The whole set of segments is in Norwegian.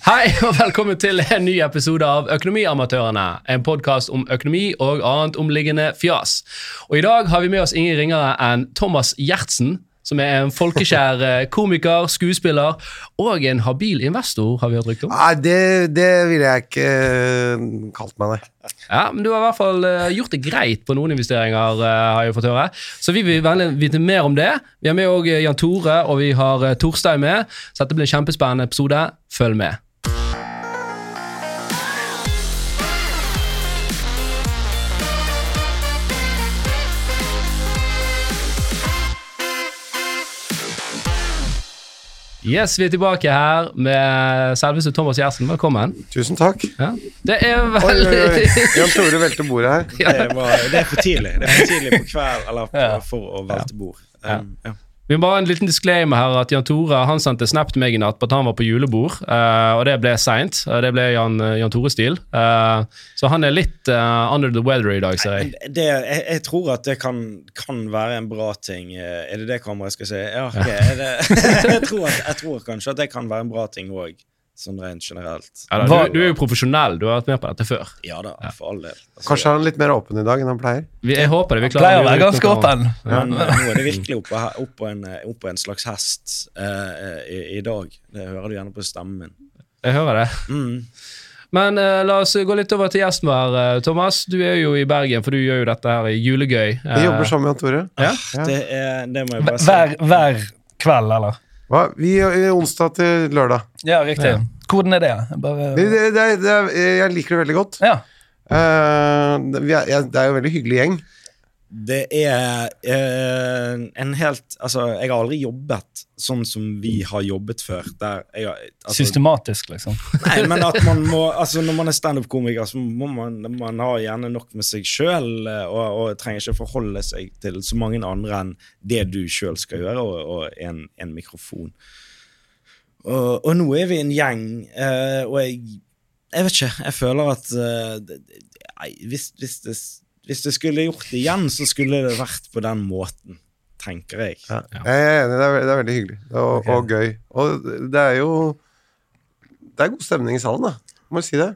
Hei og velkommen til en ny episode av Økonomiamatørene. En podkast om økonomi og annet omliggende fjas. Og I dag har vi med oss ingen ringere enn Thomas Gjertsen, som er en folkekjær eh, komiker, skuespiller og en habil investor, har vi hørt rykte om. Nei, det, det ville jeg ikke eh, kalt meg, nei. Ja, men du har i hvert fall eh, gjort det greit på noen investeringer, har jeg fått høre. Så vi vil veldig vite mer om det. Vi har med òg Jan Tore, og vi har Torstein med. Så dette blir en kjempespennende episode. Følg med. Yes, vi er tilbake her med selveste Thomas Gjertsen. Velkommen. Tusen takk. Ja. Det er Oi, oi, veldig oi. Jan Tore velter bordet her. Det, var, det er for tidlig. Det er for tidlig på kveld eller på, Ja. for å velte bord. Um, ja. Vi må ha en liten disclaimer her at Jan Tore han sendte snap til meg i natt på at han var på julebord, eh, og det ble seint. Det ble Jan, Jan Tore-stil. Eh, så han er litt eh, under the weather i dag, ser jeg. Det, jeg, jeg tror at det kan, kan være en bra ting. Eh, Er det det kameraet skal si? Ja, okay. Jeg, tror at, jeg tror kanskje at det kan være en bra ting òg, sånn rent generelt. Ja, da, du, du er jo profesjonell, du har vært med på dette før. Ja da, for all del. Altså, Kanskje er litt mer åpen i dag enn han pleier. Vi, jeg håper det. Vi klarer Pleier å være ganske åpen. Men eh, nå er det virkelig oppå, oppå, en, eh, oppå en slags hest eh, i, i dag. Det hører du gjerne på stemmen min. Jeg hører det. Mm. Men uh, la oss gå litt over til gjesten vår. Uh, Thomas, du er jo i Bergen, for du gjør jo dette her i julegøy. Vi Eh, jobber sammen med Jan Tore. Ja. Ja. Det, er, det må jeg bare si. Hver, hver kveld, eller? Hva? Vi er onsdag til lørdag. Ja, riktig. Hvordan er det? Bare, Det, det, det, det, jeg liker det veldig godt. ja. Uh, det- er, det er jo en veldig hyggelig gjeng. Det er eh, en helt Altså, jeg har aldri jobbet sånn som vi har jobbet før. Der jeg, altså, Systematisk, liksom. Nei, men at man må Altså, når man er standup-komiker, så må man, man ha gjerne nok med seg sjøl, og, og trenger ikke forholde seg til så mange andre enn det du sjøl skal gjøre, og, og en, en mikrofon. Og, og nå er vi en gjeng, eh, og jeg Jeg vet ikke, jeg føler at eh, hvis, hvis, det, hvis du skulle gjort det igjen, så skulle det vært på den måten, tenker jeg. Jeg er enig, det er, det er veldig hyggelig og, og gøy. Og det er jo Det er god stemning i salen, da. Må jeg si det.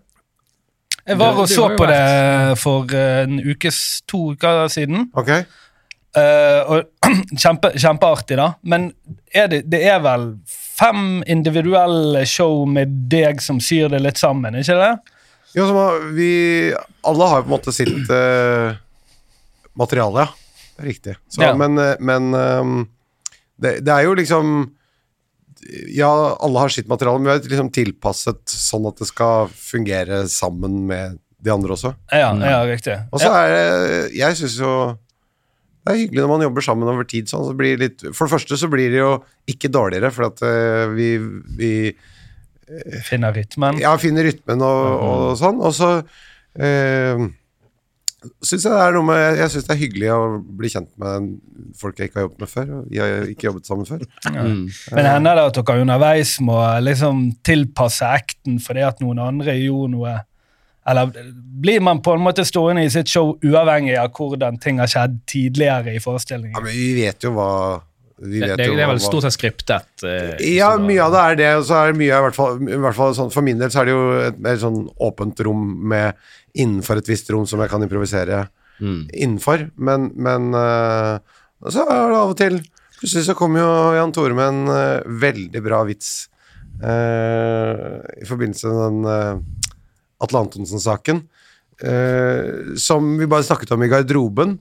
Jeg var og så på det for eh, en ukes, to uker siden. Ok? Uh, og kjempe, Kjempeartig, da. Men er det, det er vel fem individuelle show med deg som syr det litt sammen, ikke det? Jo, som vi Alle har jo på en måte sitt uh, materiale, ja. Det er riktig. Så, Ja. Men, eh, men um, det, det er jo liksom Ja, alle har sitt materiale, men vi har liksom tilpasset sånn at det skal fungere sammen med de andre også. Ja, ja riktig. Og så er det Jeg syns jo det er hyggelig når man jobber sammen over tid. Sånn, så blir det litt, for det første så blir det jo ikke dårligere, for at eh, vi, vi Finner rytmen. ja, finner rytmen og, og sånn. Og så eh, syns jeg det er noe med Jeg syns det er hyggelig å bli kjent med folk jeg ikke har jobbet med før. Og vi har ikke jobbet sammen før. Mm. Men hender det at dere underveis må liksom tilpasse acten fordi at noen andre gjorde noe Eller blir man på en måte stående i sitt show uavhengig av hvordan ting har skjedd tidligere i Ja, forestillingen? men vi vet jo hva vi Det, det, er vel stort sett skriptet. eh, Ja, mye av det er det, og så er det mye, i hvert fall, i hvert fall sånn, For min del så er det jo et mer sånn åpent rom med innenfor et visst rom som jeg kan improvisere Mm. innenfor, men, men uh, så er det av og til Plutselig så kommer jo Jan Tore med en uh, veldig bra vits uh, i forbindelse med den Atle Antonsen-saken, som vi bare snakket om i garderoben.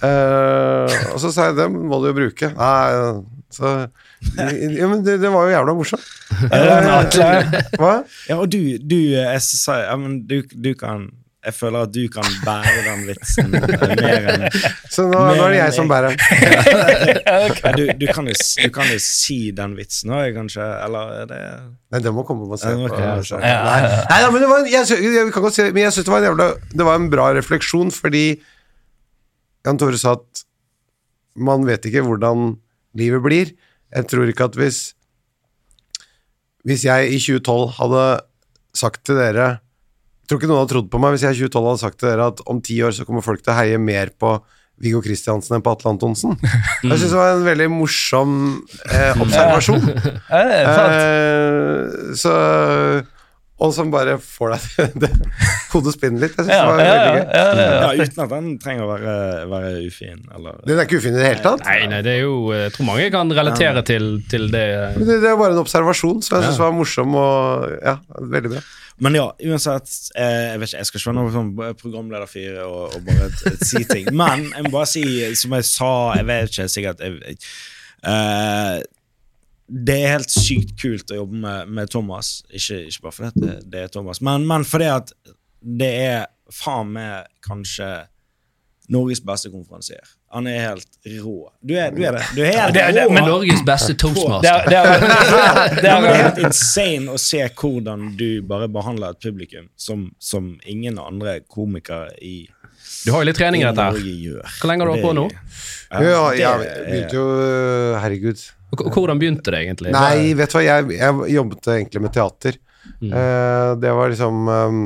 Eh, og så sa jeg det må du jo bruke. Nei, så ja, men det, det var jo jævla morsomt. Hva? Ja, og du, du jeg sa, ja, men du, du kan Jeg føler at du kan bære den vitsen eh, mer enn Så nå, nå er det jeg som bærer den. Ja, du, du, kan jo, du kan jo si den vitsen òg, kanskje? Eller er det Nei, det må komme på. seg. og. Ja, ja, ja. Nei, da, men det var, jeg, jeg, jeg, kan godt si, men jeg synes det var en jævla Det var en bra refleksjon, fordi Jan Tore sa at man vet ikke hvordan livet blir. Jeg tror ikke at hvis Hvis jeg i 2012 hadde sagt til dere Jeg tror ikke noen hadde trodd på meg hvis jeg i 2012 hadde sagt til dere at om ti år så kommer folk til å heie mer på Viggo Kristiansen enn på Atle Antonsen. Jeg synes det var en veldig morsom eh, observasjon. Ja, det er sant. Eh, så og som bare får deg til det, hodet spinner litt. Jeg synes Ja, det var ja, veldig gøy. ja, ja. Ja, uten at den trenger å være, være ufin, eller Den er ikke ufin i det hele tatt. Nei, nei, det er jo Jeg tror mange kan relatere til, til det. Men Det, det er bare en observasjon som jeg synes var morsom og ja, veldig bra. Men ja, uansett eh, Jeg vet ikke, jeg skal ikke være noen sånn programlederfyr og, og bare t- si ting. Men jeg må bare si, som jeg sa Jeg vet ikke sikkert jeg, jeg, eh, Det er helt sykt kult å jobbe med, med Thomas. Ikke, ikke bare fordi det, det er Thomas, men, men fordi at det er faen meg kanskje Norges beste konferansier. Han er helt rå. Du er, du er det. Du er helt Det- det- rå. men Norges beste toastmaster. er, det er, helt insane å se hvordan du bare behandler et publikum som, som ingen andre komikere i, Du har jo litt trening i dette her. Hvor lenge har du holdt på nå? Ja, ja, jeg begynte jo Herregud. Hvordan begynte det egentlig? Nei, vet du hva, jeg, jeg jobbet egentlig med teater. Eh, det var liksom um,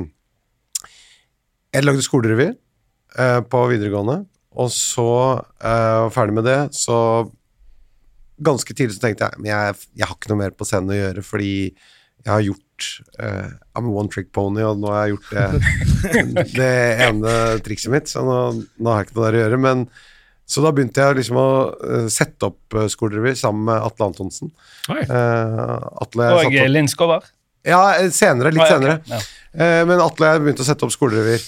Jeg lagde skolerevy eh, på videregående, og så eh, var ferdig med det, så Ganske tidlig så tenkte jeg men jeg, jeg har ikke noe mer på scenen å gjøre, fordi jeg har gjort eh, I'm a one trick pony, og nå har jeg gjort det, det ene trikset mitt, så nå, nå har jeg ikke noe der å gjøre. Men så da begynte jeg liksom å eh, sette opp uh, skolerevy sammen med Atle Antonsen. Oi. Eh, Atle og Linn Skåber. Ja, eh, senere. Litt Oi, okay. senere. Ja. Eh, men Atle og jeg begynte å sette opp skolerevyer.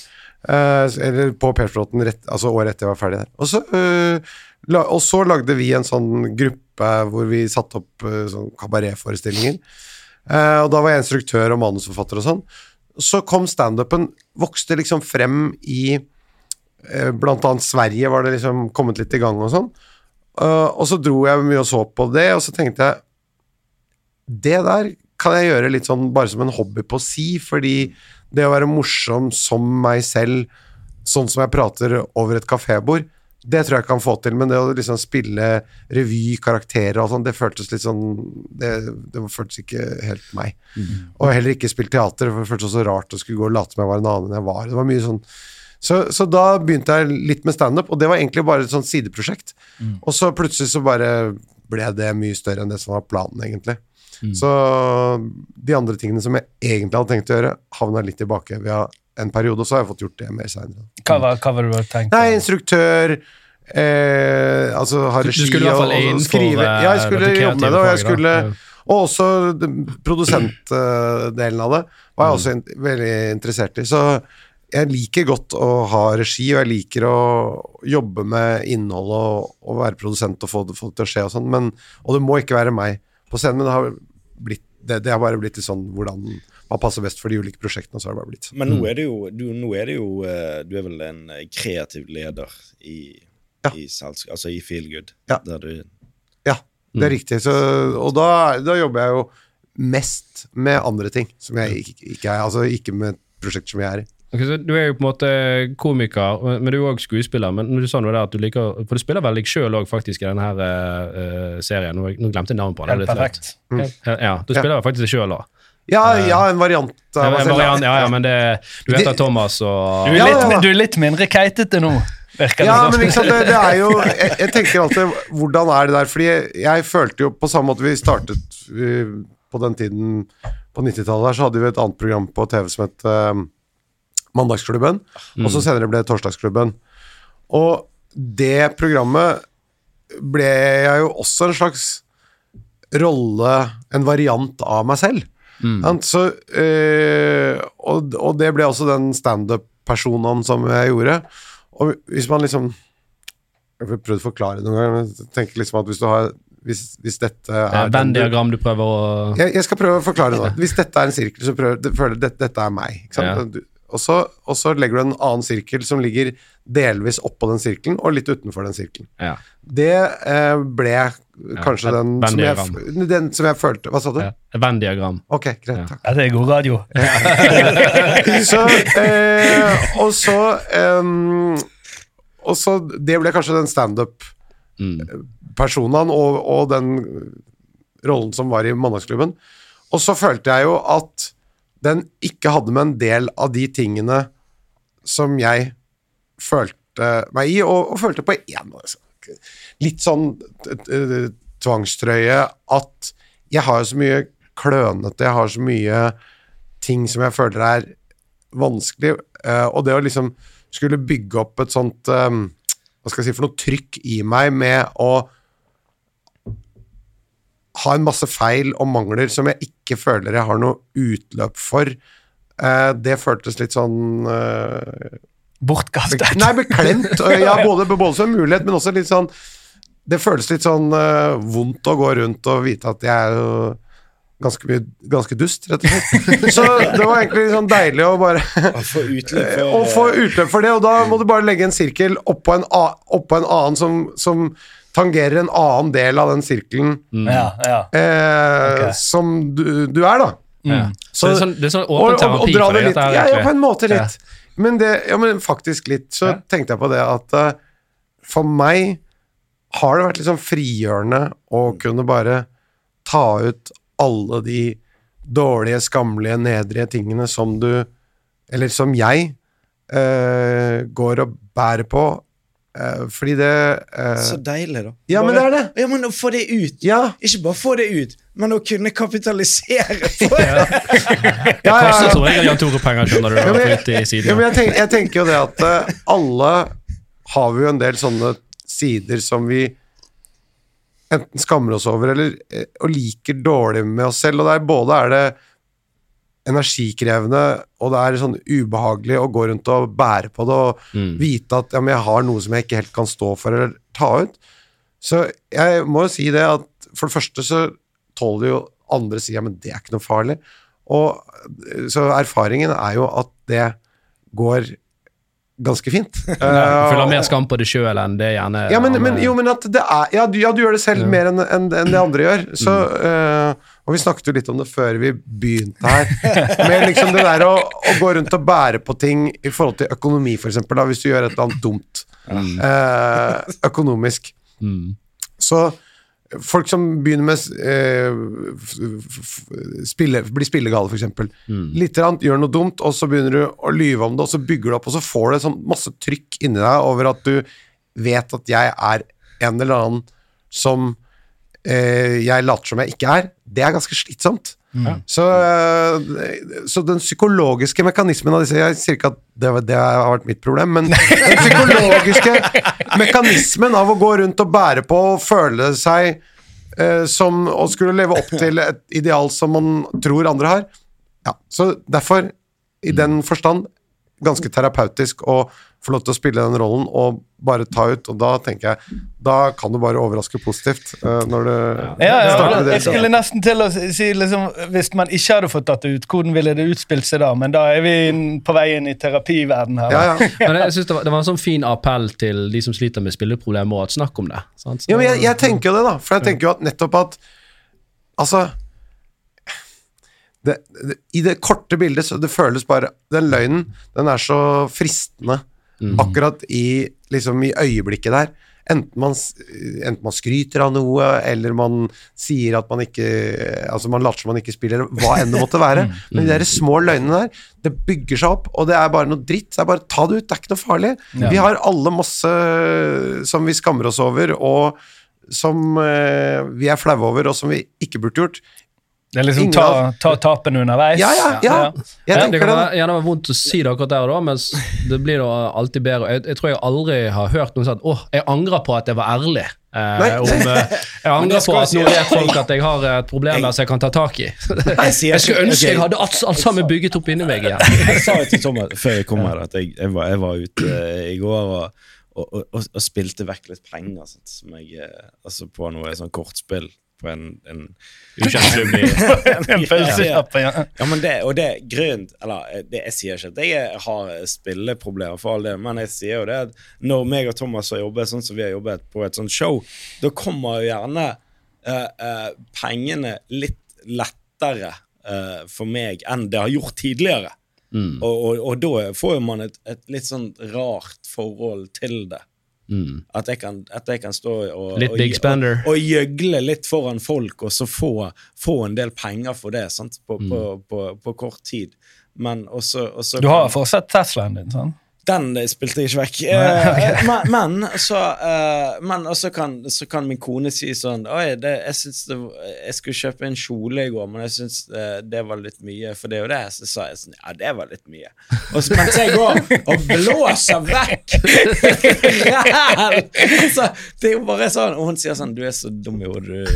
eh, eller på Persbråten altså året etter jeg var ferdig der. Og så, eh, la, og så lagde vi en sånn gruppe hvor vi satte opp uh, sånn kabaretforestillinger. Eh, og da var jeg instruktør og manusforfatter og sånn. Så kom standupen, vokste liksom frem i eh, Blant annet Sverige var det liksom kommet litt i gang og sånn. Eh, og så dro jeg mye og så på det, og så tenkte jeg det der kan jeg gjøre litt sånn bare som en hobby på si, fordi det å være morsom som meg selv, sånn som jeg prater over et kafébord, det tror jeg kan få til, men det å liksom spille revy, karakterer og sånn, det føltes litt sånn Det, det føltes ikke helt meg. Og heller ikke spille teater, for det føltes også rart å skulle gå og late som jeg var en annen enn jeg var. Det var mye sånn så, så da begynte jeg litt med standup, og det var egentlig bare et sånt sideprosjekt. Og så plutselig så bare ble det mye større enn det som var planen, egentlig. Så de andre tingene som jeg egentlig hadde tenkt å gjøre, havna litt tilbake via en periode, og så har jeg fått gjort det mer seinere. Hva hva var det du hadde tenkt? Nei, instruktør eh, Altså ha Du regi skulle i hvert fall og- og skrive. Ja, jeg skulle jobbe med det, og jeg skulle Og også produsentdelen av det var jeg også in veldig interessert i. Så jeg liker godt å ha regi, og jeg liker å jobbe med innhold og, og være produsent og få det, få det til å skje og sånn, men Og det må ikke være meg på scenen, men det har blitt det, det har bare blitt litt sånn hvordan hva passer best for de ulike prosjektene, så har det bare blitt sånn. Men nå er det jo, du, nå er det jo Du er vel en eh, kreativ leder i, Ja. i, selsk- altså i Feelgood. Ja. Der du Ja, det er riktig. Så, og da, da jobber jeg jo mest med andre ting, som jeg ikke, ikke er Altså ikke med et prosjekt som jeg er i. Ok, så du er jo på en måte komiker, men du er òg skuespiller. Men du sa noe der at du liker For du spiller vel deg sjøl òg, faktisk, i denne her, uh, serien. Nå, nå glemte jeg navnet på den. Helt det er perfekt. flaut. Ja, ja, du spiller faktisk deg sjøl òg. Ja, ja, en variant Ja, en variant Ja, ja, men det, du heter Det- Thomas og Du er, litt, ja, ja. du er litt mindre keitete nå, virker det Ja, som. men det, det er jo jeg, jeg tenker alltid Hvordan er det der? Fordi jeg, jeg følte jo på samme måte vi startet vi, på den tiden På 90-tallet her så hadde vi et annet program på TV som het uh, Mandagsklubben, og så senere ble det Torsdagsklubben. Og det programmet ble jeg jo også en slags rolle, en variant av meg selv. Sant? Så, øh, og, og det ble også den standup-personen som jeg gjorde. Og hvis man liksom Jeg har prøvd å forklare det noen ganger, tenker liksom at hvis du har Hvis, hvis dette er Venn-diagram du prøver å jeg, jeg skal prøve å forklare det nå. Hvis dette er en sirkel, så prøver du at dette, dette er meg. Ikke sant? Ja. Du, og, så, og så legger du en annen sirkel som ligger delvis oppå den sirkelen, og litt utenfor den sirkelen. Ja. Det eh, ble kanskje ja, den, som jeg, den som jeg følte Hva sa du? ja. Venn-diagram. Ok, greit. Ja. takk. Ja, det er god radio. Så, eh, og så ehm, Og så Det ble kanskje den standup-personen og, og den rollen som var i Mandagsklubben. Og så følte jeg jo at den ikke hadde med en del av de tingene som jeg følte meg i, og, og følte på én Litt sånn tvangstrøye at jeg har så mye klønete, jeg har så mye ting som jeg føler er vanskelig. eh, og det å liksom skulle bygge opp et sånt eh, Hva skal jeg si for noe trykk i meg med å ha en masse feil og mangler som jeg ikke føler jeg har noe utløp for. Eh, det føltes litt sånn eh, Bortkastet. Nei, beklemt. Ja, både, både som mulighet, men også litt sånn Det føles litt sånn eh, vondt å gå rundt og vite at jeg er jo ganske, mye- ganske dust, rett og slett. Så det var egentlig sånn deilig å bare Å få utløp for det, og da må du bare legge en sirkel oppå en, oppå en annen som, som tangerer en annen del av den sirkelen Ja, ja. eh, okay. som du, du er, da. Mm. Så det er sånn, det er sånn Og, åpen og, og terapi dra for det deg, litt. Ja, ja, på en måte litt. Men, det, ja, men faktisk litt. Så Ja. tenkte jeg på det at uh, for meg har det vært litt sånn frigjørende å kunne bare ta ut alle de dårlige, skammelige, nedrige tingene som du Eller som jeg uh, går og bærer på. Eh, fordi det uh... Så deilig, da. Ja, men det er det. Ja, men å få det ut. Ja, Ikke bare få det ut, men å kunne kapitalisere på det. ja, Det koster som regel Jan Tore-penger, skjønner du. Ja, men jeg- Ja, men jeg, tenk, jeg tenker jo det at uh, alle har vi jo en del sånne sider som vi enten skammer oss over eller og liker dårlig med oss selv. Og der både er det energikrevende og det er sånn ubehagelig å gå rundt og bære på det og Mm. vite at ja, men jeg har noe som jeg ikke helt kan stå for eller ta ut. Så jeg må jo si det at for det første så tåler jo andre si ja, men det er ikke noe farlig. Og så erfaringen er jo at det går ganske fint. Du føler Eh, mer skam på det sjøl enn det gjerne ja, men, men, jo, men at det er Ja, du, ja, du gjør det selv mer enn en, en det andre gjør. Så, eh, og vi snakket jo litt om det før vi begynte her. Med liksom det der å, å gå rundt og bære på ting i forhold til økonomi, eksempel, hvis du gjør et eller annet dumt eh, økonomisk. Så folk som begynner med eh, spille, blir spillegale, f.eks. Mm. Litt annet, gjør noe dumt, og så begynner du å lyve om det, og så bygger du opp, og så får du sånn masse trykk inni deg over at du vet at jeg er en eller annen som jeg later som jeg ikke er. Det er ganske slitsomt. Så, eh, så den psykologiske mekanismen av disse Jeg sier ikke at det, det har vært mitt problem, men den psykologiske mekanismen av å gå rundt og bære på og føle seg eh, som å skulle leve opp til et ideal som man tror andre har. Ja, Så derfor, i den forstand, ganske terapeutisk å få lov til å spille den rollen og bare ta ut. Og da tenker jeg Da kan du bare overraske positivt. Uh, når du Ja, ja, starter det. jeg skulle nesten til å si liksom, Hvis man ikke hadde fått tatt det ut, hvordan ville det utspilt seg da? Men da er vi på vei inn i terapiverden her. Ja, ja. Men jeg synes det, var, det var en sånn fin appell til de som sliter med spilleproblemer, og at snakk om det. Sant? Så- Ja, men jeg, jeg tenker jo det, da. For jeg tenker jo at nettopp at Altså det, det, I det korte bildet så det føles bare Den løgnen, den er så fristende akkurat i liksom i øyeblikket der. Enten man, enten man skryter av noe, eller man sier at man ikke Altså man later som man ikke spiller, hva enn det måtte være. Men de der små løgnene der, det bygger seg opp, og det er bare noe dritt. Det er bare ta det ut, det er ikke noe farlig. Ja. Vi har alle masse som vi skammer oss over, og som eh, vi er flaue over, og som vi ikke burde gjort. Det er liksom ta, ta tapen underveis. Ja, ja, ja. Jeg Ja, det kan være, gjerne være vondt å si det akkurat der og da, men det blir da alltid bedre. Jeg, jeg tror jeg aldri har hørt noen si at åh, jeg angrer på at jeg var ærlig. Eh, om, eh, jeg angrer på at nå vet folk at jeg har et problem der som jeg kan ta tak i. Jeg skulle ønske jeg hadde alt, alt sammen bygget opp inni meg igjen. Jeg sa jo til Thomas før jeg kom her at jeg, jeg, var, jeg var ute eh, i går og, og, og, og, og spilte vekk litt penger sant, som jeg, eh, altså på noe sånn kortspill på en, en ukjent En pølsekjappe, ja. Ja, men det, og det er grunnen Eller eh, det, jeg sier ikke at jeg har spilleproblemer, for all det, men jeg sier jo det at når meg og Thomas har jobbet sånn som vi har jobbet på et sånt show, da kommer jo gjerne uh, uh, pengene litt lettere uh, for meg enn det har gjort tidligere. Mm. Og, og, og da får jo man et, et litt sånn rart forhold til det. Mm. At jeg kan, at jeg kan stå og, Litt og, og, og gjøgle litt foran folk, og så få, få en del penger for det sant? På, på, Mm. på, på kort tid. Men også, også Du har fortsatt Teslaen din, sant? Den spilte jeg ikke vekk. Eh, men, men, så, uh, men også kan, så kan min kone si sånn Oi, det, jeg synes det, jeg skulle kjøpe en kjole i går, men jeg syns eh, det var litt mye, for det og det. Så sa jeg sånn Ja, det var litt mye. Og så, mens jeg går og blåser vekk! Så det er jo bare sånn Og hun sier sånn Du er så dum i hodet, du.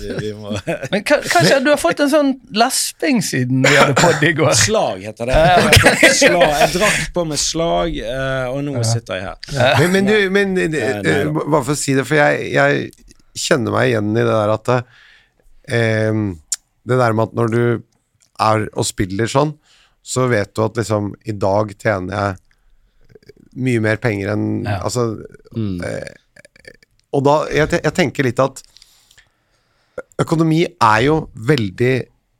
Vi, vi må Men kanskje du har fått en sånn lesping siden vi hadde podd i går? Slag heter det. Slag. jeg drakk på med slag, eh, og nå sitter jeg her. Men, men, du, men eh, nei eh, bare for å si det, for jeg, jeg kjenner meg igjen i det der at eh, Det der med at når du er og spiller sånn, så vet du at liksom I dag tjener jeg mye mer penger enn Ja. Altså eh, Og da jeg, jeg tenker litt at økonomi er jo veldig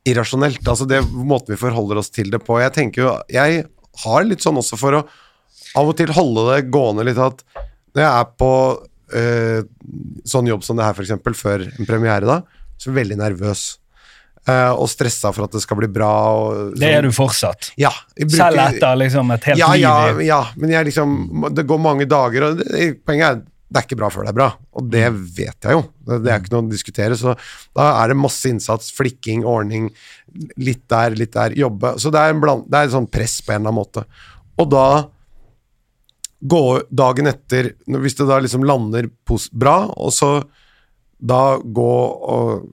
irrasjonelt. Altså det måten vi forholder oss til det på. Jeg tenker jo Jeg har litt sånn også for å av og til holde det gående litt at når jeg er på eh, sånn jobb som det her, f.eks., før en premiere, da, så er jeg veldig nervøs. Uh, og stressa for at det skal bli bra. Og, Det er du fortsatt. Ja. bruker- Selv etter liksom et helt ja, liv ja, ja, men jeg liksom Det går mange dager, og det, poenget er det er ikke bra før det er bra. Og det vet jeg jo. Det, det er ikke noe å diskutere. Så da er det masse innsats, flikking, ordning, litt der, litt der, jobbe. Så det er, en bland, det er en sånn press på en eller annen måte. Og da gå dagen etter, hvis det da liksom lander bra, og så da gå og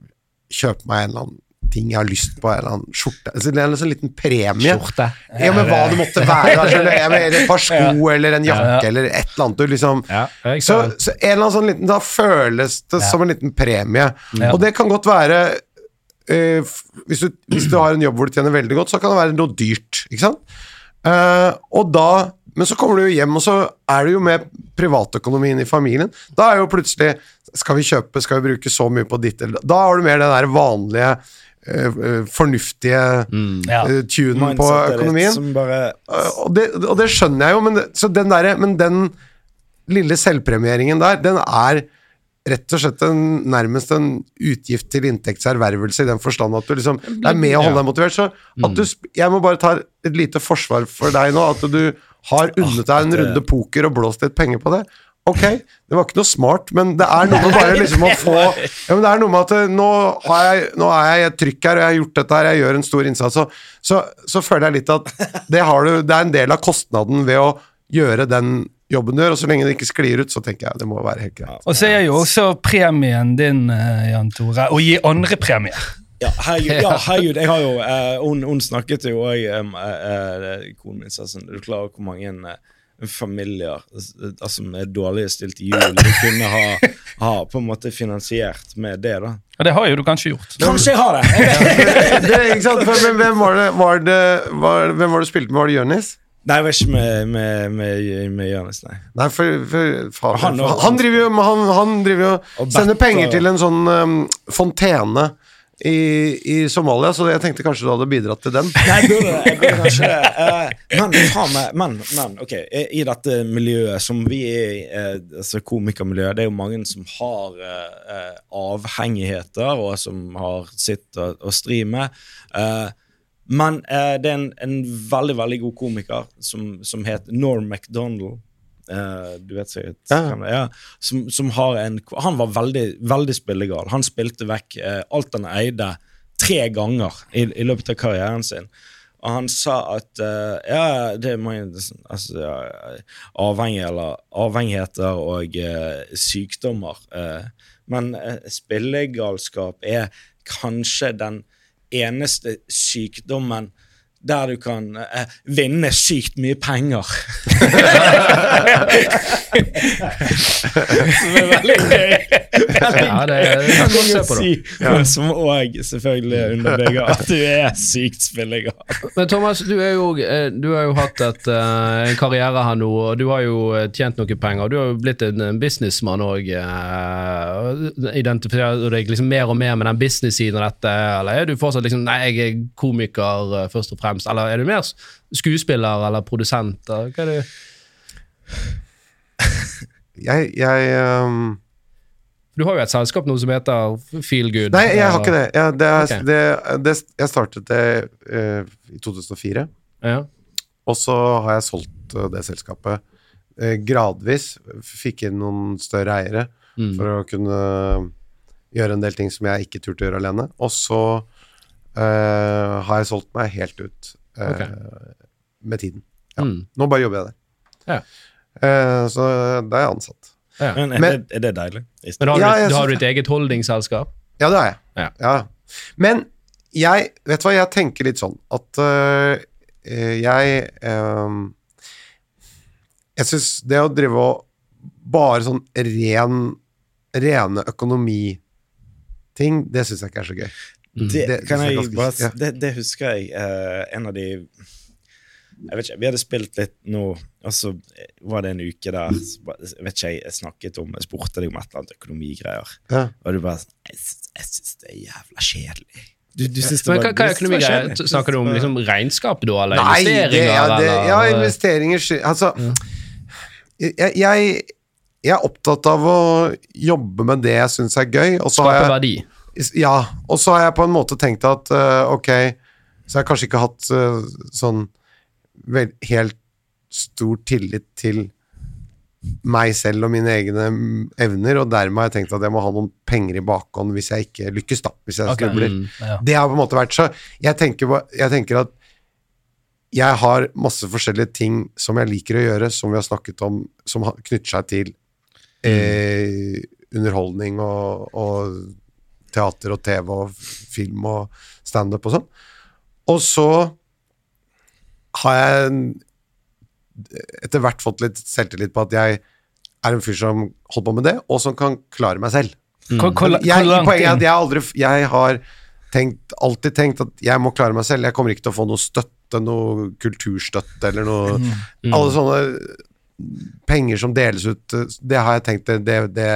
kjøpe meg en eller annen ting jeg har lyst på, en eller annen skjorte. Altså, det er en sånn liten premie. Skjorte. Ja, men hva det måtte være. Eller et par sko eller en jakke Ja, ja. eller et eller annet. Du liksom Ja, så, så en eller annen sånn liten Da føles det som en liten premie. Og det kan godt være uh, hvis, du, hvis du har en jobb hvor du tjener veldig godt, så kan det være noe dyrt. Ikke sant? Uh, og da Men så kommer du jo hjem, og så er du jo med privatøkonomien i familien. Da er jo plutselig Skal vi kjøpe, skal vi bruke så mye på ditt eller Da har du mer den der vanlige, eh, eh, fornuftige Ja. eh, tunen på økonomien. Som bare Uh, og, det, og det skjønner jeg jo, men, så den, der, men den lille selvpremieringen der, den er rett og slett en, nærmest en utgift til inntektservervelse, i den forstand at du liksom Det er med å holde deg motivert. Så at du, jeg må bare ta et lite forsvar for deg nå, at du har unnet deg en runde poker og blåst litt penger på det. Ok, det var ikke noe smart, men det er noe med bare liksom å få ja, men Det er noe med at eh, nå, har jeg, nå er jeg i et trykk her, og jeg har gjort dette her, jeg gjør en stor innsats, så, så, så føler jeg litt at det, har du, det er en del av kostnaden ved å gjøre den jobben du gjør, og så lenge det ikke sklir ut, så tenker jeg det må være helt greit. Og så er jo også premien din, eh, Jan Tore, å gi andre premier. Ja, herregud, ja, herregud jeg har jo eh, hun, hun snakket jo òg um, uh, Konen min sa sånn Er du klar over hvor mange eh, familier eh, altså med dårligstilt jul du kunne ha, ha på en måte finansiert med det, da? Ja, det har jo du kanskje gjort. Kanskje jeg har det! Vet. det, ikke sant? For, men hvem var det, var det var, Hvem var det du spilte med? Var det Jonis? Nei, jeg var ikke med, med, med, med Jonis, nei. Nei, for, for faen, Han han, driver jo han, han driver jo Og sender penger til en sånn um, fontene i, i Somalia, så jeg tenkte kanskje du hadde bidratt til den. Nei, jeg burde, jeg burde kanskje det. Uh, men, faen men, men, ok, i i dette miljøet som vi er i, uh, altså komikermiljøet, det er jo mange som har uh, avhengigheter, og som har sitt å, å stri med. Men det er en, en veldig, veldig god komiker som, som het Norm MacDonald. Eh, du vet sikkert Ja. Ja, som, som har en Han var veldig, veldig spillegal. Han spilte vekk uh, alt han eide, tre ganger i, i løpet av karrieren sin. Og han sa at uh, ja, det er mange altså, ja, avhengig, eller, avhengigheter og sykdommer. men spillegalskap er kanskje den eneste sykdommen der du kan eh, vinne sykt mye penger. Som er veldig gøy. Ja, det er å se på, da. Si, men Som òg selvfølgelig underbygger at du er sykt spillegal. Men Thomas, du, er jo, eh, du har jo hatt et, eh, en karriere her nå, og du har jo eh, tjent noen penger. Du har jo blitt en businessmann òg. Identifiserer du deg liksom mer og mer med den business-siden av dette, eller er du fortsatt liksom Nei, jeg er komiker først og fremst, eller er du mer skuespiller eller produsent? Hva er det? Jeg, jeg um, Du har jo et selskap nå som heter Feel Good. Nei, jeg har ikke det. Jeg, det, er, okay. det, det jeg startet det uh, i 2004, Ja. og så har jeg solgt solgt eh, det selskapet eh, gradvis. Fikk inn noen større eiere Mm. for å kunne gjøre en del ting som jeg ikke turte å gjøre alene. Og så eh, har jeg solgt meg helt ut uh, okay. med tiden. Ja. Mm. Nå bare jobber jeg der. Ja. Uh, så da er jeg ansatt. Ja. Men er, det, er det deilig? Men har du, Ja, du har du, et eget holdingselskap? Ja, det er jeg. Ja. Ja. Men jeg Vet du hva, jeg tenker litt sånn at jeg øh, Jeg syns det å drive og bare sånn ren rene økonomiting, det syns jeg ikke er så gøy. Det, Det- kan er jeg bare, ja. det, det husker jeg Uh, en av de Jeg vet ikke, Vi hadde spilt litt nå, og så var det en uke der jeg vet ikke, jeg, snakket om Jeg spurte deg om et eller annet økonomigreier, Ja. og du bare sånn, Jeg, jeg syns det er jævla kjedelig. Du, du synes det Men hva, hva er økonomigreier? Snakker du om liksom regnskap da, eller Nei, investeringer? det, ja, det, eller, ja, investeringer Altså, jeg, jeg, jeg er opptatt av å jobbe med det jeg syns er gøy, og så har Skape jeg verdi. Ja, og så har jeg på en måte tenkt at uh, ok, så har jeg kanskje ikke hatt uh, sånn vel, helt stor tillit til meg selv og mine egne mm, evner, og dermed har jeg tenkt at jeg må ha noen penger i bakhånd hvis jeg ikke lykkes, da. Hvis jeg okay. snubler. Mm. Ja. Det har på en måte vært så jeg tenker, jeg tenker at jeg har masse forskjellige ting som jeg liker å gjøre, som vi har snakket om, som knytter seg til eh, underholdning og, og teater og TV og film og standup og sånn. Og så har jeg etter hvert fått litt selvtillit på at jeg er en fyr som holder på med det, og som kan klare meg selv. Hvor Jeg, er at jeg aldri Jeg har tenkt, alltid tenkt at jeg må klare meg selv. Jeg kommer ikke til å få noe støtte, noe kulturstøtte eller noe Mm. Alle sånne penger som deles ut, det har jeg tenkt Det, det, det,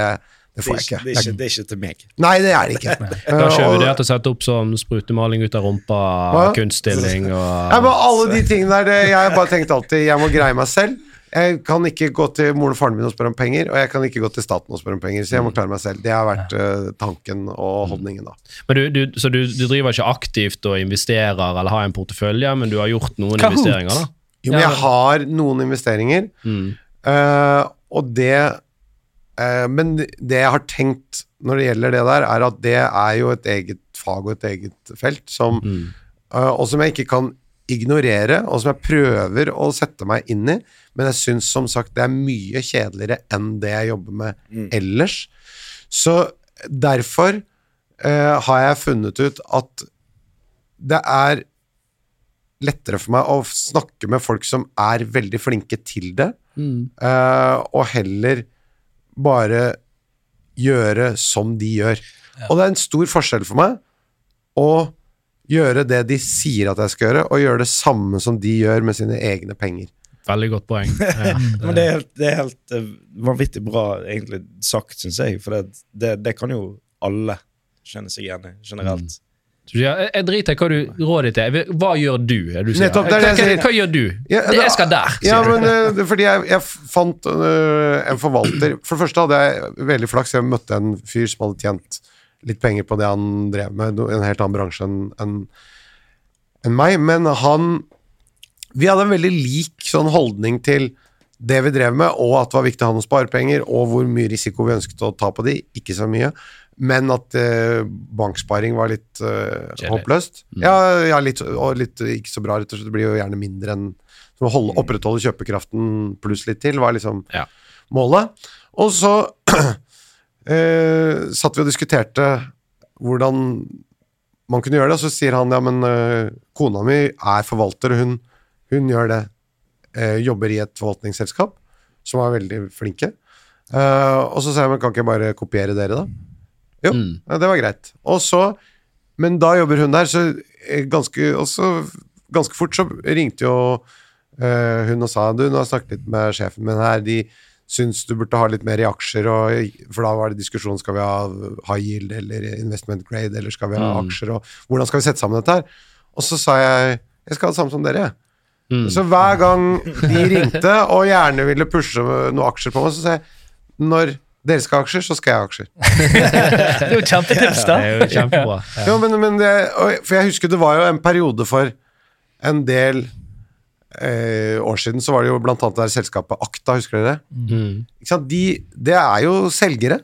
det Det får jeg ikke, det, er ikke, det er ikke til meg. Nei, det er det ikke. Da kjører vi det til å sette opp sånn sprutemaling ut av rumpa, Hva? kunststilling og ja, men alle de tingene der, det, jeg har bare tenkt alltid Jeg må greie meg selv. Jeg kan ikke gå til moren og faren min og spørre om penger, og jeg kan ikke gå til staten og spørre om penger, så jeg må klare meg selv. Det har vært uh, tanken og holdningen, da. Men du, du, så du, du driver ikke aktivt og investerer eller har en portefølje, men du har gjort noen Kahoot! investeringer, da? Jo, men jeg har noen investeringer, Mm. uh, og det eh, Men det jeg har tenkt når det gjelder det der, er at det er jo et eget fag og et eget felt, som, Mm. eh, og som jeg ikke kan ignorere, og som jeg prøver å sette meg inn i, men jeg syns som sagt det er mye kjedeligere enn det jeg jobber med ellers. Så derfor uh, har jeg funnet ut at det er lettere for meg å snakke med folk som er veldig flinke til det, Mm. uh, og heller bare gjøre som de gjør. Og det er en stor forskjell for meg å gjøre det de sier at jeg skal gjøre, og gjøre det samme som de gjør med sine egne penger. Veldig godt poeng. Ja. Men det er helt, det er helt uh, vanvittig bra egentlig sagt, syns jeg. For det, det, det kan jo alle kjenne seg igjen i, generelt. Sier, jeg, jeg driter i hva du råder til. er. Hva gjør du? du sier. Nettopp, hva, hva, hva gjør du? Ja, da- jeg skal der, sier Ja, du. men eh, fordi jeg, jeg fant øh, en forvalter For det første hadde jeg veldig flaks. Jeg møtte en fyr som hadde tjent litt penger på det han drev med, I en helt annen bransje enn en, en meg. Men han Vi hadde en veldig lik sånn holdning til det vi drev med, og at det var viktig å ha noen sparepenger, og hvor mye risiko vi ønsket å ta på de. Ikke så mye. Men at eh, banksparing var litt eh, håpløst. Ja, ja litt, og litt ikke så bra, rett og slett. Det blir jo gjerne mindre enn å holde, opprettholde kjøpekraften pluss litt til, var liksom Ja. målet. Og så eh, satt vi og diskuterte hvordan man kunne gjøre det, og så sier han ja, men eh, kona mi er forvalter, og hun, hun gjør det. Eh, jobber i et forvaltningsselskap, som er veldig flinke. Eh, og så sa jeg men kan ikke jeg bare kopiere dere, da? Jo, Mm. ja, det var greit. Og så, men da jobber hun der, så eh, ganske, også, ganske fort så ringte jo eh, hun og sa du, nå har jeg snakket litt med sjefen min her, de syns du burde ha litt mer i aksjer, og, for da var det diskusjon skal vi ha high yield eller investment grade, eller skal vi ha Mm. aksjer, og hvordan skal vi sette sammen dette her? Og så sa jeg jeg skal ha det samme som dere. jeg. Mm. Så hver gang de ringte og gjerne ville pushe noen aksjer på meg, så sa jeg når dere skal ha aksjer, så skal jeg ha aksjer. Det er jo kjempetips, da. Det er jo kjempebra. Ja. Jo, men, men det, for jeg husker det var jo en periode for en del eh, år siden, så var det jo blant annet det der selskapet Akta, husker dere det? Mm. Ikke sant? De, det er jo selgere.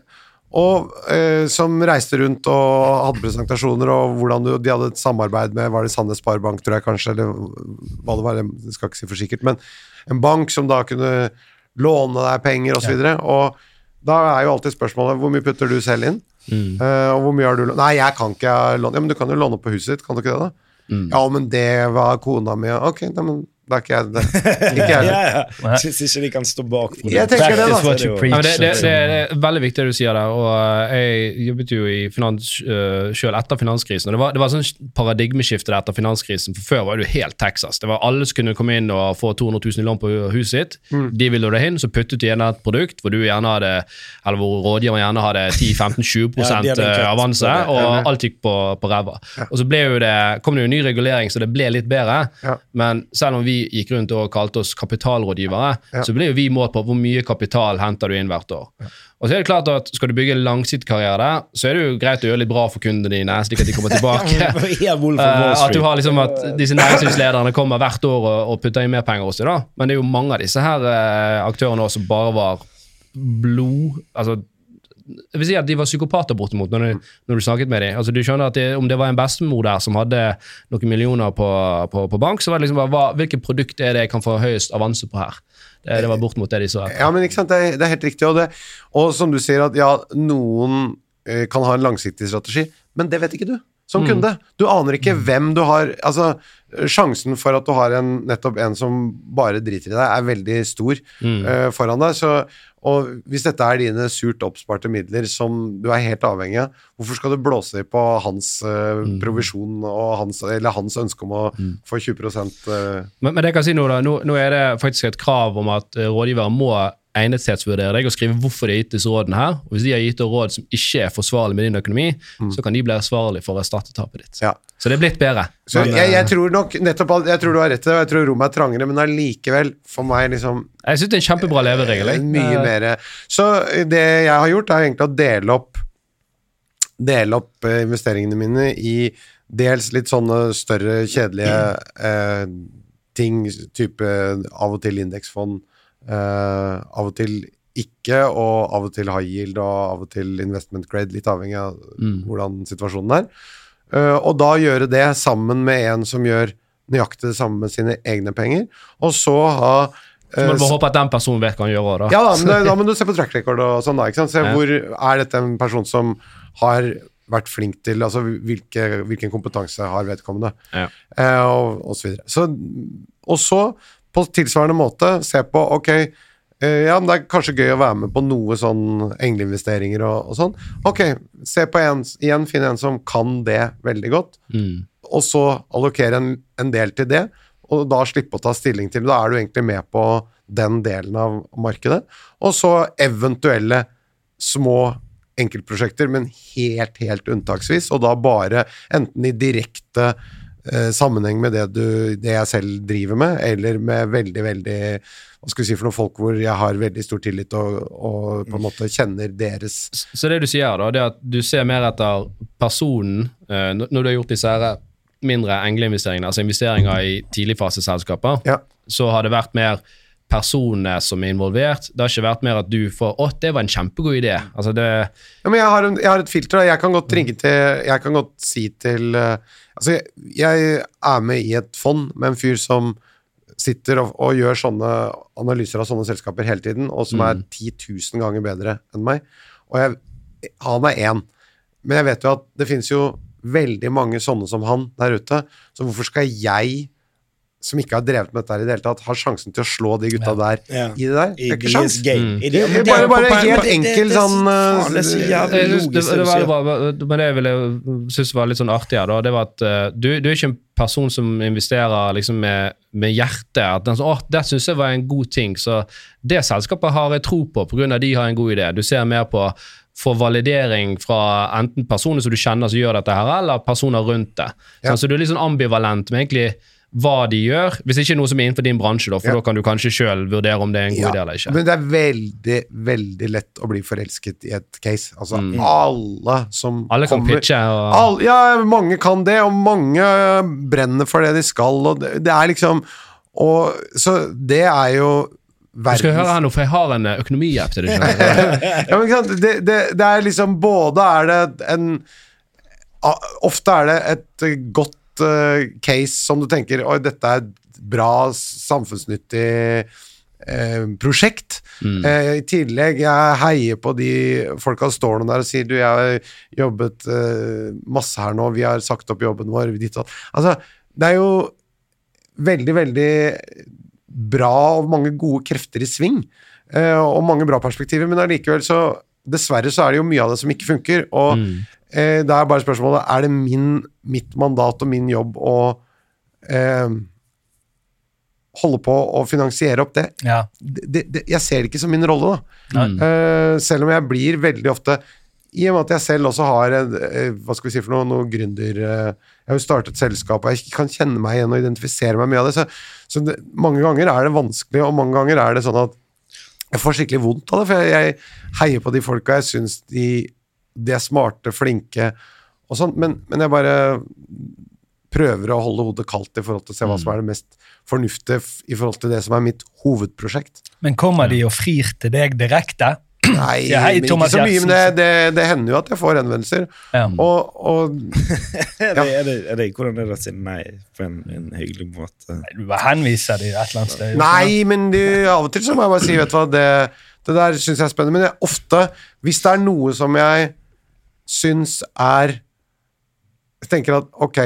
Og eh, som reiste rundt og hadde presentasjoner, og hvordan du, de hadde et samarbeid med Var det Sandnes Sparebank, tror jeg kanskje, eller hva det var, jeg skal ikke si for sikkert, men en bank som da kunne låne deg penger, osv. Og, så videre. og da er jo alltid spørsmålet hvor mye putter du selv inn? Mm. Uh, og hvor mye har du lånt? Nei, jeg kan ikke låne. Ja, men du kan jo låne opp på huset ditt, kan du ikke det, da? Mm. Ja, men det var kona mi. Ok, da, men da er ikke jeg det. Ikke jeg Ja, ja. Syns ikke de kan stå bak. Jeg tenker det, da. Det. Ja, det, det, det, det er veldig viktig det du sier der. og eh, Jeg jobbet jo i finans uh, selv etter finanskrisen. og Det var, det var sånn paradigmeskifte etter finanskrisen. for Før var det jo helt Texas. Det var Alle som kunne komme inn og få 200 000 i lån på huset sitt. Mm. De ville det inn, så puttet du igjen et produkt hvor du gjerne hadde, eller hvor rådgiveren gjerne hadde 10-15-20 Ja, de cut avanse, det. og alt gikk på, på ræva. Og så ble jo det, kom det jo ny regulering, så det ble litt bedre. Ja. Men selv om vi gikk rundt og kalte oss kapitalrådgivere, Ja. så ble jo vi målt på hvor mye kapital henter du inn hvert år. Og så er det klart at Skal du bygge en langsiktig karriere der, så er det jo greit å gjøre litt bra for kundene dine, slik at de kommer tilbake. Ja, Eh, at du har liksom at disse næringslivslederne kommer hvert år og, og putter inn mer penger hos deg. da. Men det er jo mange av disse her eh, aktørene også som bare var blod altså jeg vil si at De var psykopater bortimot når du, når du snakket med dem. Altså, du skjønner at det, Om det var en bestemor der som hadde noen millioner på, på, på bank, så var det liksom bare hva, hvilket produkt er det jeg kan få høyest avanse på her? Det, det var bortimot det de så. Ja, men ikke sant, det det er helt riktig. Og, det, og som du sier, at ja, noen eh, kan ha en langsiktig strategi, men det vet ikke du som kunde. Du aner ikke hvem du har Altså, sjansen for at du har en, nettopp en som bare driter i deg, er veldig stor eh, foran deg. Så, og hvis dette er dine surt oppsparte midler som du er helt avhengig av, hvorfor skal du blåse i på hans eh, provisjon og hans, eller hans ønske om å få 20 uh... Men, men det jeg kan si nå, da, nå, nå er det faktisk et krav om at eh, rådgiver må egnethetsvurdere deg og skrive hvorfor de har gitt disse rådene her. Og Hvis de har gitt deg råd som ikke er forsvarlig med din økonomi, så kan de bli ansvarlig for å erstatte tapet ditt. Ja. Så det er blitt bedre. Så Men, jeg, jeg eh, tror nok nettopp Jeg tror du har rett i det, og jeg tror rommet er trangere, men allikevel, for meg, liksom jeg syns det er en kjempebra leveregel. jeg. Mye Eh, mer Så det jeg har gjort, er egentlig å dele opp Dele opp eh, investeringene mine i dels litt sånne større, kjedelige eh, ting, type av og til indeksfond, eh, av og til ikke, og av og til high yield og av og til investment grade, litt avhengig av hvordan situasjonen er. Uh, og da gjøre det sammen med en som gjør nøyaktig det samme med sine egne penger, og så ha Så må eh, du bare håpe at den personen vet hva han gjør òg, da. ja da, men da må du se på track record og sånn da, ikke sant? Se Ja. hvor er dette en person som har vært flink til, altså hvilke, hvilken kompetanse har vedkommende, Ja. uh, og, og så videre. Så, og så, på tilsvarende måte, se på, ok, eh, ja, men det er kanskje gøy å være med på noe sånn engleinvesteringer og, og sånn. Ok, se på en, igjen, finne en som kan det veldig godt, Mm. og så allokere en, en del til det, og da slippe å ta stilling til. Da er du egentlig med på den delen av markedet. Og så eventuelle små enkeltprosjekter, men helt, helt unntaksvis, og da bare enten i direkte sammenheng med det, du, det jeg selv driver med, eller med veldig, veldig hva skal vi si for noen folk hvor jeg har veldig stor tillit og, og på en måte kjenner deres Så det du sier, da, det er at du ser mer etter personen eh, når du har gjort disse her mindre engleinvesteringene, altså investeringer i tidligfaseselskaper, Ja. så har det vært mer personene som er involvert. Det har ikke vært mer at du får 'Å, det var en kjempegod idé'. Altså det, Ja, men jeg har, en, jeg har et filter. Jeg kan godt ringe til Jeg kan godt si til eh, Altså, jeg, jeg er med i et fond med en fyr som sitter og, og gjør sånne analyser av sånne selskaper hele tiden, og som er 10 000 ganger bedre enn meg. Og jeg, han er én. Men jeg vet jo at det finnes jo veldig mange sånne som han der ute, så hvorfor skal jeg som ikke har drevet med dette her i det hele tatt, har sjansen til å slå de gutta der Ja. i det der? Det er ikke sjans. Mm. I det- det bare- er bare helt det- det- enkel sånn, Det eh, det, det, det, men det jeg ville synes var litt sånn artig her, da, det var at eh, du, du er ikke en person som investerer liksom med, med hjertet. At den, så, Åh, det syns jeg var en god ting. Så det selskapet har jeg tro på, pga. de har en god idé. Du ser mer på få validering fra enten personer som du kjenner som gjør dette, her, eller personer rundt det. Ja. Så, så du er litt sånn ambivalent med egentlig hva de gjør, hvis ikke noe som er innenfor din bransje, da, for Ja. da kan du kanskje sjøl vurdere om det er en god idé eller ikke. Men det er veldig, veldig lett å bli forelsket i et case. Altså, alle som Mm. Alle kan kommer pitche. Og, alle, Ja, mange kan det, og mange brenner for det de skal, og det, det er liksom og, så det er jo Du skal høre her nå, for jeg har en eh, økonomihjelp til deg. ja, men? Det, det, det er liksom Både er det en Ofte er det et godt case som du tenker Oi, dette er et bra, samfunnsnyttig eh, prosjekt. Eh, I tillegg, jeg heier på de folka som står der og sier du, jeg har jobbet eh, masse her nå, vi har sagt opp jobben vår, ditt og. Altså, det er jo veldig, veldig bra og mange gode krefter i sving, eh, og mange bra perspektiver, men allikevel så Dessverre så er det jo mye av det som ikke funker, og eh, det er bare spørsmålet Er det min, mitt mandat og min jobb å eh, holde på å finansiere opp det? Ja. det, det, jeg ser det ikke som min rolle, da. Mm. Eh, selv om jeg blir veldig ofte I og med at jeg selv også har en, eh, hva skal vi si for noe, noe gründer eh, Jeg har jo startet selskap, og jeg kan kjenne meg igjen og identifisere meg mye av det. Så, så det, mange ganger er det vanskelig, og mange ganger er det sånn at jeg får skikkelig vondt av det, for jeg, jeg heier på de folka. Jeg syns de, de er smarte, flinke og sånn, men, men jeg bare prøver å holde hodet kaldt i forhold til å se hva som er det mest fornuftige i forhold til det som er mitt hovedprosjekt. Men kommer de og frir til deg direkte? Nei, Ja, hei, men ikke så mye, men det, det, det hender jo at jeg får henvendelser. Um. Og, og Er det, er det, er det, hvordan er det å si nei på en, en hyggelig måte? Du bare henviser de et eller annet sted. Nei, men det, av og til så må jeg bare si, vet du hva, det, det der syns jeg er spennende. Men ofte, hvis det er noe som jeg syns er Jeg tenker at ok,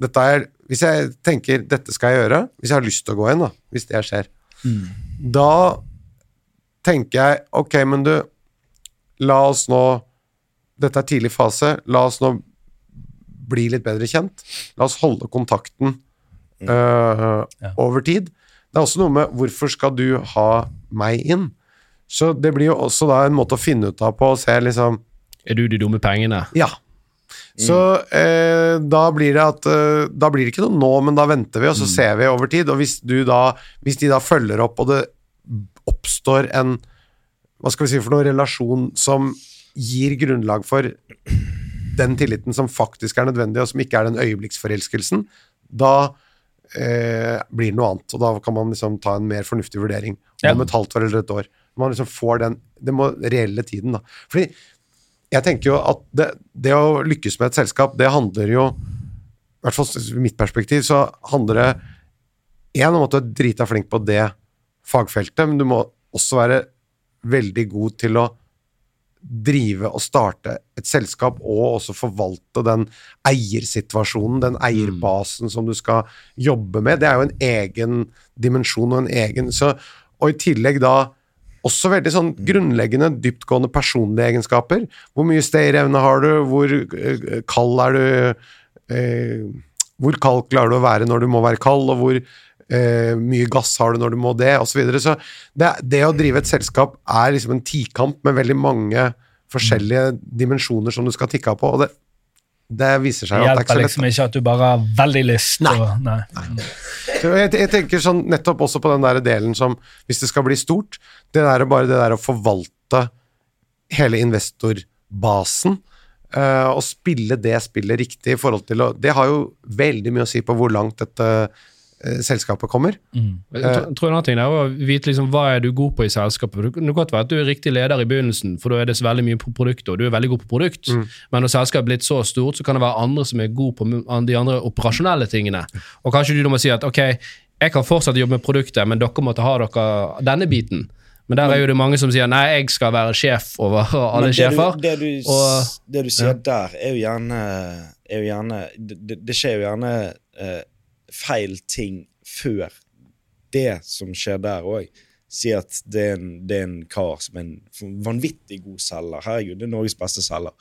dette er Hvis jeg tenker dette skal jeg gjøre, hvis jeg har lyst til å gå inn, da, hvis det skjer, da tenker jeg ok, men du, la oss nå Dette er tidlig fase. La oss nå bli litt bedre kjent. La oss holde kontakten øh, over tid. Det er også noe med hvorfor skal du ha meg inn? Så det blir jo også da en måte å finne ut av på å se liksom Er du de dumme pengene? Ja. Så eh, da blir det at eh, Da blir det ikke noe nå, men da venter vi, og så ser vi over tid. Og hvis du da Hvis de da følger opp, og det oppstår en Hva skal vi si for noe relasjon som gir grunnlag for den tilliten som faktisk er nødvendig, og som ikke er den øyeblikksforelskelsen, da eh, blir det noe annet. Og da kan man liksom ta en mer fornuftig vurdering Ja. om et halvt år eller et år. Man liksom får den den reelle tiden, da. Fordi jeg tenker jo at det, det å lykkes med et selskap, det handler jo I hvert fall i mitt perspektiv så handler det én om at du er drita flink på det fagfeltet, men du må også være veldig god til å drive og starte et selskap og også forvalte den eiersituasjonen, den eierbasen som du skal jobbe med. Det er jo en egen dimensjon og en egen så, Og i tillegg da også veldig sånn grunnleggende, dyptgående personlige egenskaper. Hvor mye stayerevne har du? Hvor eh, kald er du? Eh, hvor kald klarer du å være når du må være kald, og hvor eh, mye gass har du når du må det, osv. Så, videre. så det, det å drive et selskap er liksom en tikamp med veldig mange forskjellige dimensjoner som du skal tikke av på, og det, det viser Det seg at det er ikke så lett. liksom ikke at du bare har veldig lyst. Nei. Og, nei. nei. jeg, jeg tenker sånn nettopp også på den der delen som, hvis det skal bli stort, det der bare det der å forvalte hele investorbasen, uh, og spille det spillet riktig i forhold til å Det har jo veldig mye å si på hvor langt dette selskapet kommer. Jeg tror- tror en annen ting er å vite liksom, hva er du god på i selskapet. Det kan godt være at du er riktig leder i begynnelsen, for da er det så veldig mye på produktet, og du er veldig god på produkt. Men når selskapet er blitt så stort, så kan det være andre som er gode på de andre operasjonelle tingene. Og kanskje du da må si at ok, jeg kan fortsatt jobbe med produktet, men dere måtte ha dere denne biten. Men der er jo det mange som sier nei, jeg skal være sjef over alle det sjefer. Du, det, du, og- det du sier der, er jo gjerne, er jo gjerne det, det- det skjer jo gjerne eh, feil ting før det som skjer der òg. Si at det er, en, det er en kar som er en vanvittig god selger. Herregud, det er Norges beste selger.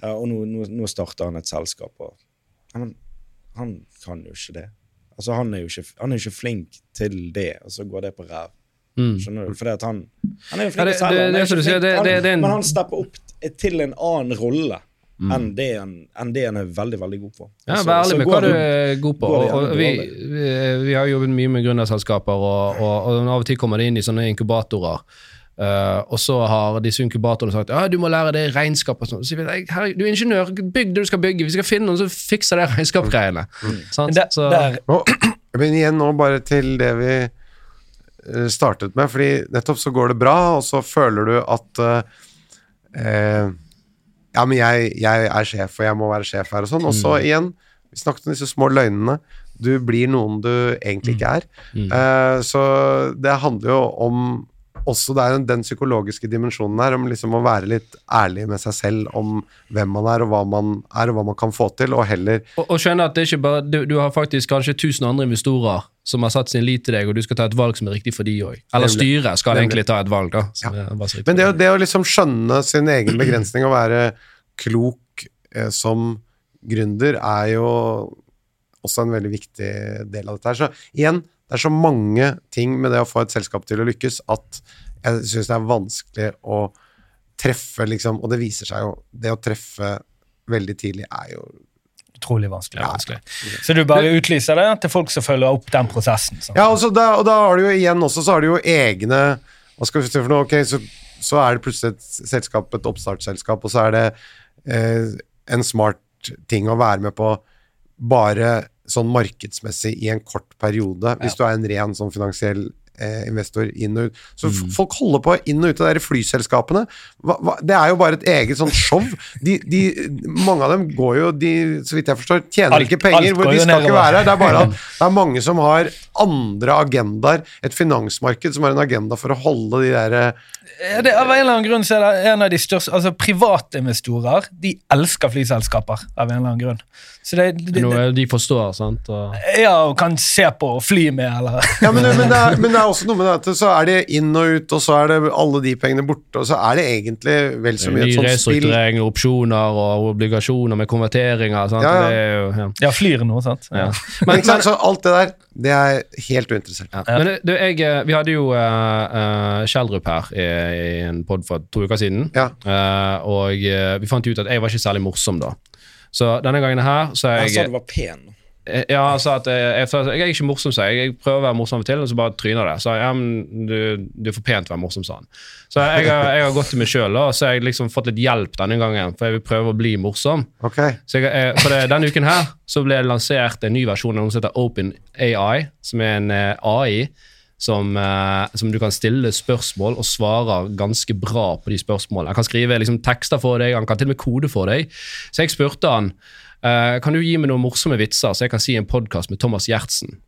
Ja, og nå, nå, nå starter han et selskap, og ja, men han kan jo ikke det. Altså, han er jo ikke, han er ikke flink til det, og så går det på ræv. Skjønner du? Fordi at han, han er jo flink til å selge, Men han stepper opp til en annen rolle enn, det han, enn det en, er veldig, veldig god på. Ja, Så- Vær ærlig med hva du er god på. Og, og vi, vi, vi har jobbet mye med gründerselskaper, og, og, og av og til kommer det inn i sånne inkubatorer. Uh, og så har disse inkubatorene sagt ja, du må lære det regnskap. og sånn. Så sier vi, «Nei, du er ingeniør, bygg det du skal bygge. Vi skal finne noen som fikser det regnskapsgreiene. Sant? Der, Så- der, Men igjen nå bare til det vi eh, startet med, fordi nettopp så går det bra, og så føler du at uh, eh, Ja, men jeg, jeg er sjef, og jeg må være sjef her, og sånn. Og så igjen, vi snakket om disse små løgnene. Du blir noen du egentlig ikke er. Eh, så det handler jo om også det er en- den psykologiske dimensjonen her, om liksom å være litt ærlig med seg selv om hvem man er, og hva man er, og hva man kan få til, og heller Og, og skjønne at det er ikke bare, du, du har faktisk kanskje 1000 andre investorer som har satt sin lit til deg, og du skal ta et valg som er riktig for de òg. Eller styret skal egentlig ta et valg, da. Ja. Men det, det å liksom skjønne sin egen begrensning og være klok eh, som gründer er jo også en veldig viktig del av dette her. Så igjen, det er så mange ting med det å få et selskap til å lykkes at jeg syns det er vanskelig å treffe, liksom, og det viser seg jo Det å treffe veldig tidlig er jo Utrolig vanskelig. Ja. vanskelig. Så du bare utlyser det til folk som følger opp den prosessen. sånn. Ja, og, så da, og da har du jo igjen også så har du jo egne Hva skal vi si for noe? Ok, så, så er det plutselig et selskap, et oppstartsselskap, og så er det eh, en smart ting å være med på bare sånn markedsmessig i en kort periode, hvis du er en ren sånn finansiell eh, investor inn og ut. Så mm. folk holder på inn og ut av de flyselskapene. Hva, hva, det er jo bare et eget sånn show. De, de, mange av dem går jo, de, så vidt jeg forstår, tjener Alt- ikke penger. hvor De skal ikke være her. Det er bare at det er mange som har andre agendaer. Et finansmarked som har en agenda for å holde de der eh, Ja, det, av en eller annen grunn så er det en av de største altså Privatinvestorer de elsker flyselskaper av en eller annen grunn. Så det, det, det, Noe de forstår, sant. Og, ja, og kan se på og fly med, eller Ja, men, men, det er, men det er også noe med det at så er det inn og ut, og så er det alle de pengene borte, og så er det egentlig vel så mye et sånt spill. Ny opsjoner og obligasjoner med konverteringer. Sant? Ja, ja. Det er jo, ja. Ja, flyr nå, sant? Ja. Men, ikke sant, så alt det der, det er helt uinteressert. Ja. Men du, jeg, eh, vi hadde jo uh, Kjeldrup her i, i en pod for to uker siden. Ja. Uh, og eh, vi fant ut at jeg var ikke særlig morsom da. Så denne gangen her så er Jeg sa jeg du var pen. Eh, Ja, han sa at jeg, jeg, jeg er ikke morsom, sa jeg. Jeg prøver å være morsom av og til, og så bare tryner det. Så ja, men du, du er for pent til å være morsom, sa han. Så jeg har, jeg har gått til meg sjøl, og så har jeg liksom fått litt hjelp denne gangen, for jeg vil prøve å bli morsom. Okay. Så jeg, for det, Denne uken her så ble det lansert en ny versjon av noe som heter OpenAI, som er en AI som, eh, som du kan stille spørsmål og svarer ganske bra på de spørsmålene. Han kan skrive liksom, tekster for deg, han kan til og med kode for deg. Så jeg spurte han eh, kan du gi meg noen morsomme vitser så jeg kan si en podkast med Thomas Giertsen.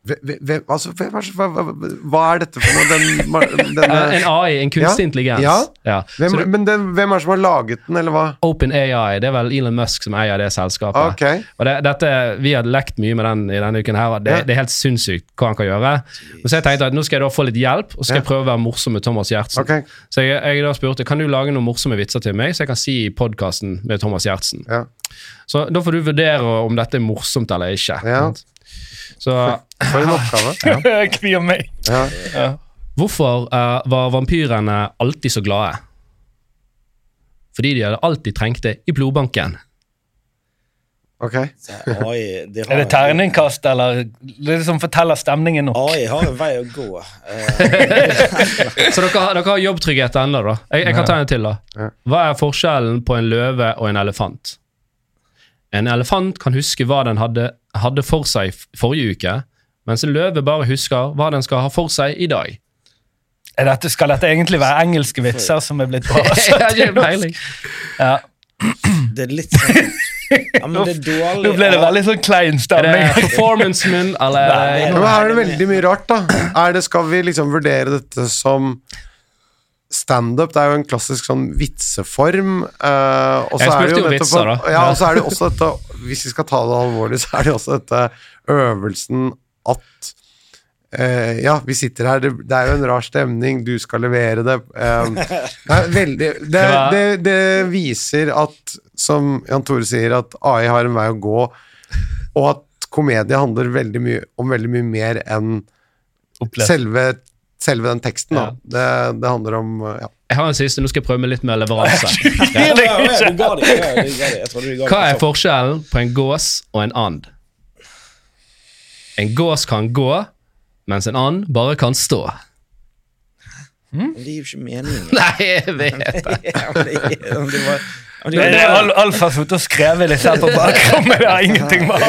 Hvem, altså, hva, hva, hva er dette for noe? Den, Eh, denne, en AI, en kunstig Ja. intelligens. Ja. Ja. hvem, det- men den, hvem er det som har laget den, eller hva? Open AI, det er vel Elon Musk som eier det selskapet. Okay. Og det, dette, Vi har lekt mye med den i denne uken, her, og det, Ja. det er helt sinnssykt hva han kan gjøre. Men så jeg tenkte at Nå skal jeg da få litt hjelp, og så skal jeg prøve å være morsom med Thomas Giertsen. Okay. Så jeg, jeg da spurte kan du lage noen morsomme vitser til meg, så jeg kan si i podkasten med Thomas Giertsen. Ja. Så Da får du vurdere om dette er morsomt eller ikke. Ja. sant? Så For en oppgave. Jeg Kvir meg. Ja. hvorfor uh, var vampyrene alltid så glade? Fordi de hadde alltid trengt det i blodbanken. Ok. Så oi, de har, Er det terningkast, eller det som forteller stemningen nok? AI har en vei å gå. Eh, Så dere, har- dere har jobbtrygghet ennå, da. Jeg, jeg kan ta en til, da. Hva er forskjellen på en løve og en elefant? En elefant kan huske hva den hadde, hadde for seg forrige uke, mens en løve bare husker hva den skal ha for seg i dag. Er dette, skal dette egentlig være engelske vitser som er blitt bra? Ja. det er litt sånn ja, men det er dårlig Nå ble det veldig sånn klein Er det stemning. performancen min, eller er her er det veldig mye rart, da. Er det, skal vi liksom vurdere dette som Standup er jo en klassisk sånn vitseform. Uh, og så er det jo jo vitser, da. Ja, og så er det også dette Hvis vi skal ta det alvorlig, så er det også dette øvelsen at uh, Ja, vi sitter her, det, det er jo en rar stemning, du skal levere det. Uh, det, veldig, det, det, det viser at, som Jan Tore sier, at AI har en vei å gå, og at komedie handler veldig mye om veldig mye mer enn Opplevd. selve, selve den teksten. Da. Det, det handler om ja. Jeg har en siste, nå skal jeg prøve med litt mer leveranse. Hva er forskjellen på en gås og en and? En gås kan gå, mens en and bare kan stå. Men Det gir jo ikke mening. Nei, jeg vet det. Det, det var, Det, er al Alf har sittet og skrevet litt her på bakrommet. Det har ingenting med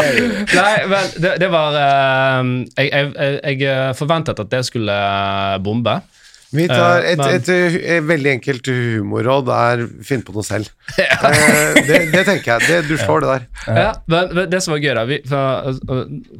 Nei, vel, det, det var uh, jeg, jeg, jeg, jeg forventet at det skulle eh, bombe. Vi tar Eh, et, men- et, et, veldig enkelt humorråd er finn på noe selv. Ja. det, det tenker jeg. Det, du slår det der. Ja, men men det som var gøy, da vi, for,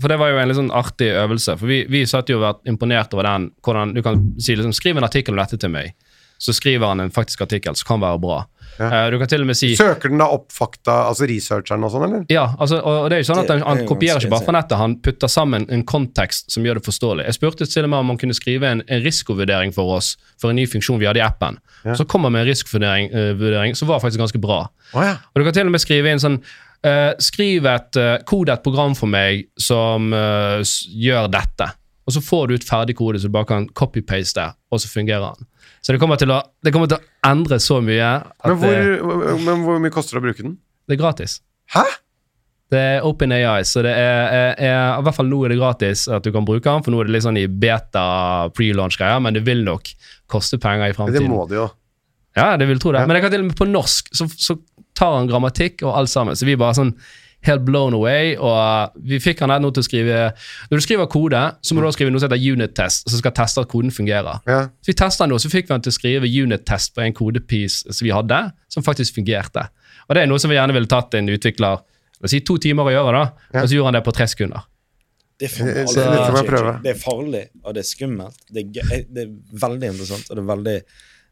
for det var jo en litt sånn artig øvelse. For vi, vi satt jo og vært imponert over den hvordan du kan si liksom, Skriv en artikkel om dette til meg. Så skriver han en faktisk artikkel som kan være bra. Ja. Eh, du kan til og med si Søker den da opp fakta, altså researcheren og sånn, eller? Ja, altså, og og det er jo sånn at han, han er kopierer ikke bare fra nettet, han putter sammen en kontekst som gjør det forståelig. Jeg spurte til og med om han kunne skrive en, en risikovurdering for oss for en ny funksjon vi hadde i appen. Ja. Så kom han med en risikovurdering uh, vurdering som var faktisk ganske bra. Oh, ja. Og du kan til og med skrive inn sånn uh, Skriv et uh, kode et program for meg som uh, s- gjør dette. Og så får du ut ferdig kode, så du bare kan copy-paste, og så fungerer den. Så det kommer til å, det kommer til å endre så mye Men det, hvor, men hvor mye koster det å bruke den? det er gratis. Hæ? Det er Open AI, så det er, er, er i hvert fall nå er det gratis at du kan bruke den, for nå er det litt sånn i beta pre-launch-greier, men det vil nok koste penger i framtiden. det må det jo. Ja, det vil tro det. Ja. Men jeg kan til og med på norsk så, så tar han grammatikk og alt sammen, så vi bare sånn helt blown away, og vi fikk han her nå til å skrive Når du skriver kode, så må du også skrive noe som heter unit test, som skal teste at koden fungerer. Ja. Så vi testa nå, så fikk vi han til å skrive unit test på en kodepiece som vi hadde, som faktisk fungerte. Og det er noe som vi gjerne ville tatt en utvikler la oss si to timer å gjøre, da, Ja. og så gjorde han det på tre sekunder. Det er, Det- farlig, og det er skummelt. Det er, gøy, det er veldig interessant, og det er veldig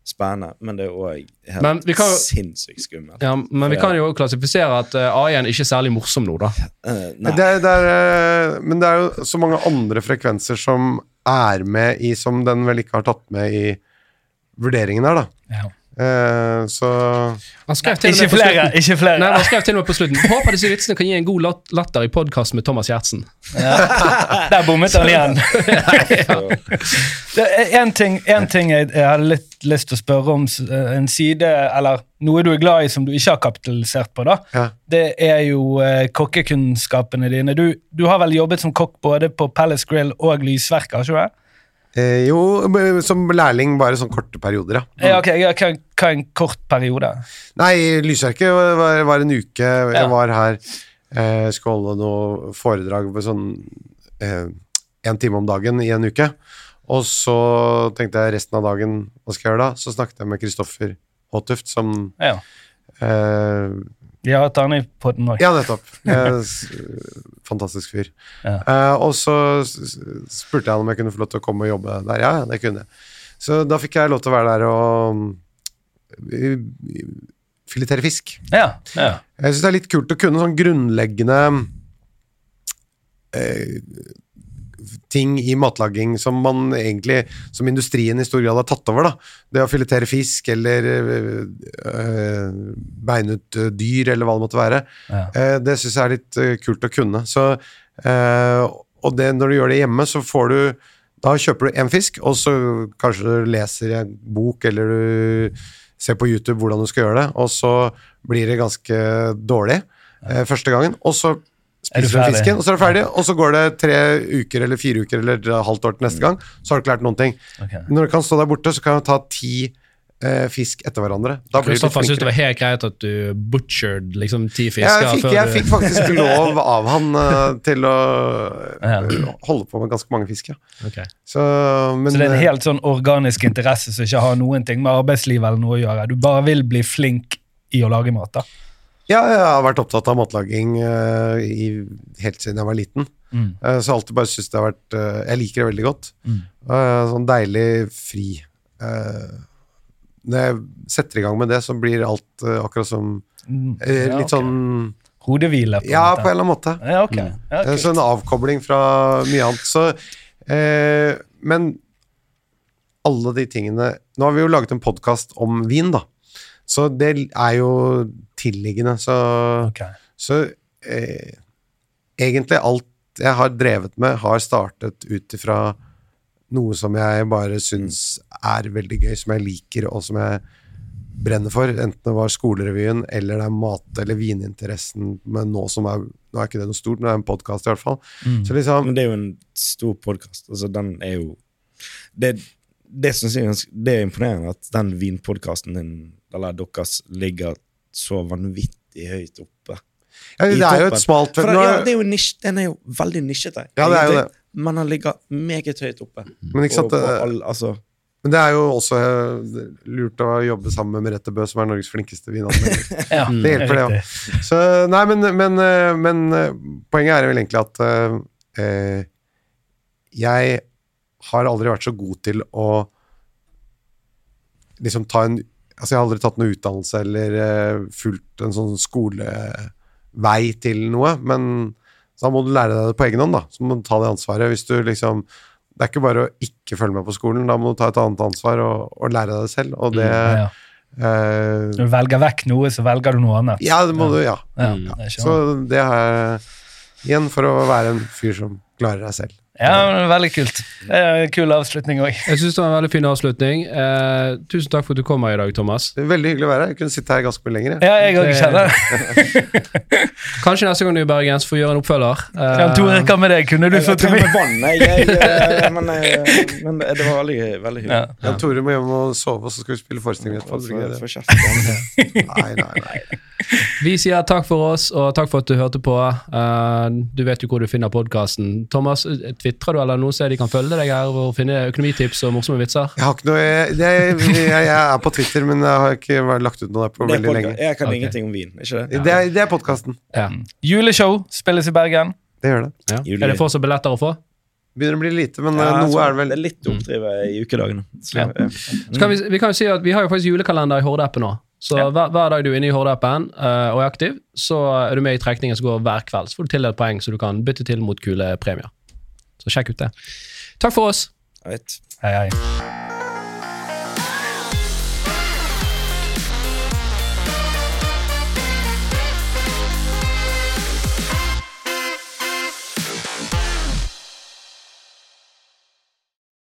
spennende, men det er òg helt kan sinnssykt skummelt. Ja, men vi kan jo klassifisere at uh, AI-en ikke er særlig morsom nå, da. Uh, nei. Det er, det er, eh, men det er jo så mange andre frekvenser som er med i Som den vel ikke har tatt med i vurderingen her, da. Ja. Eh, så med Ikke flere. ikke flere. Nei, han skrev til og med på slutten Håper disse vitsene kan gi en god lat- latter i podkast med Thomas Gjertsen. Der bommet han igjen. Det en ting, en ting jeg, jeg hadde litt lyst til å spørre om. eh, En side, eller noe du er glad i som du ikke har kapitalisert på, da. ja. Det er jo eh, kokkekunnskapene dine. Du, du har vel jobbet som kokk både på Palace Grill og Lysverket, har ikke du det? Eh, jo, som lærling bare sånn korte perioder, ja. Ja, ok, ja, hva, hva en kort periode? Nei, Lysverket var, var en uke. Ja. Jeg var her, eh, skulle holde noe foredrag på sånn eh, en time om dagen i en uke. Og så tenkte jeg resten av dagen, hva skal jeg gjøre da? Så snakket jeg med Kristoffer Håtuft, som Ja. Har hatt han i poden òg. Ja, nettopp. Fantastisk fyr. Ja. Uh, og så spurte jeg han om jeg kunne få lov til å komme og jobbe der. Ja, ja, det kunne jeg. Så da fikk jeg lov til å være der og filetere fisk. Ja, ja. Jeg syns det er litt kult å kunne sånn grunnleggende eh, ting i matlaging som man egentlig, som industrien i stor grad har tatt over. da. Det å filetere fisk eller øh, beine ut øh, dyr, eller hva det måtte være. Ja. Eh, det syns jeg er litt kult å kunne. Så, øh, og det, når du gjør det hjemme, så får du Da kjøper du én fisk, og så kanskje du leser en bok, eller du ser på YouTube hvordan du skal gjøre det, og så blir det ganske dårlig eh, første gangen. Og så spiser du fisken, og så er du ferdig, og så går det tre uker eller fire uker eller et halvt år til neste gang, så har du ikke lært noen ting. Okay. Når du kan stå der borte, så kan du ta ti eh, fisk etter hverandre. Da blir du litt syntes det var helt greit at du butchered liksom ti Ja, jeg, fikk, jeg fikk faktisk lov av han eh, til å eh, holde på med ganske mange fisk, ja. Ok. Så, men, Så det er en eh, helt sånn organisk interesse som ikke har noen ting med arbeidsliv eller noe å gjøre. Du bare vil bli flink i å lage mat. da. Ja, jeg har vært opptatt av matlaging uh, i, helt siden jeg var liten. Mm. Uh, så alltid bare syns det har vært uh, Jeg liker det veldig godt. Mm. Sånn deilig fri. Når jeg setter i gang med det, så blir alt akkurat som Mm. Ja, litt okay. sånn Hodehvile. på Ja, på en eller annen måte. Ja, ok. Ja, Eh. Så en avkobling fra mye annet. Så, men alle de tingene Nå har vi jo laget en podkast om vin, da. Så det er jo tilliggende. Så, okay. så eh, egentlig alt jeg har drevet med, har startet ut ifra noe som jeg bare syns er veldig gøy, som jeg liker, og som jeg brenner for. Enten det var skolerevyen, eller det er mat- eller vininteressen, men nå som er Nå er ikke det noe stort, men det er en podkast i hvert fall. Mm. Liksom Men det er jo en stor podkast. Altså, den er jo Det, det syns jeg er ganske- det er imponerende at den vinpodkasten din, eller deres, ligger så vanvittig høyt oppe. Ja, det er jo et smalt For ja, er- det er jo nisj, Den er jo veldig nisjete. Ja, det er jo det. Men den ligger meget høyt oppe. Men ikke sant, Og- og det- all- altså, Men det er jo også eh, lurt å jobbe sammen med Merete Bø, som er Norges flinkeste vinanmelder. Ja, Det hjelper, det òg. Ja. Nei, men, men, eh, men eh, poenget er vel egentlig at eh, eh, jeg har aldri vært så god til å liksom ta en Altså, jeg har aldri tatt noe utdannelse eller uh, fulgt en sånn skolevei til noe, men så da må du lære deg det på egen hånd, da. Så må du ta det ansvaret. Hvis du liksom Det er ikke bare å ikke følge med på skolen, da må du ta et annet ansvar og, og lære deg det selv, og det Ja. eh, Når du velger vekk noe, så velger du noe annet. Ja, det må du, ja. Ja, Mm. Så det er igjen for å være en fyr som klarer deg selv. Ja, veldig kult. Kul avslutning òg. Jeg syns det var en veldig fin avslutning. Eh, tusen takk for at du kom her i dag, Thomas. Det er veldig hyggelig å være her. Jeg kunne sitte her ganske mye lenger. jeg. Ja, jeg òg Det- kjenner det. Kanskje neste gang du er i Bergen, så får vi gjøre en oppfølger. Eh, Jan Tore, hva med deg? Kunne du jeg fått med vann, jeg. jeg, jeg men, eh, men det var veldig, veldig Ja. hyggelig. Jan Tore må hjem og sove, og så skal vi spille forestilling etterpå. For, for. Nei, nei, nei. Vi sier takk for oss, og takk for at du hørte på. Eh, du vet jo hvor du finner podkasten. Thomas, eh, tvitrer du eller noe så de kan følge deg her og finne økonomitips og morsomme vitser? Jeg har ikke noe jeg, jeg, jeg, er på Twitter, men jeg har ikke lagt ut noe der på veldig lenge. jeg kan okay. ingenting om vin, ikke det? Det er, det er podkasten. Ja. Juleshow spilles i Bergen. Det gjør det. ja. Er det fortsatt billetter å få? Begynner å bli lite, men Ja, eh, noe er det vel Det er litt oppdrivet i ukedagene. Ja. vi, vi kan jo si at vi har jo faktisk julekalender i Horde-appen nå. Så Ja. hver, hver dag du er inne i Horde-appen uh, og er aktiv, så er du med i trekningen som går hver kveld. Så får du tildelt poeng så du kan bytte til mot kule premier. Så sjekk ut det. Takk for oss. Hei, hei.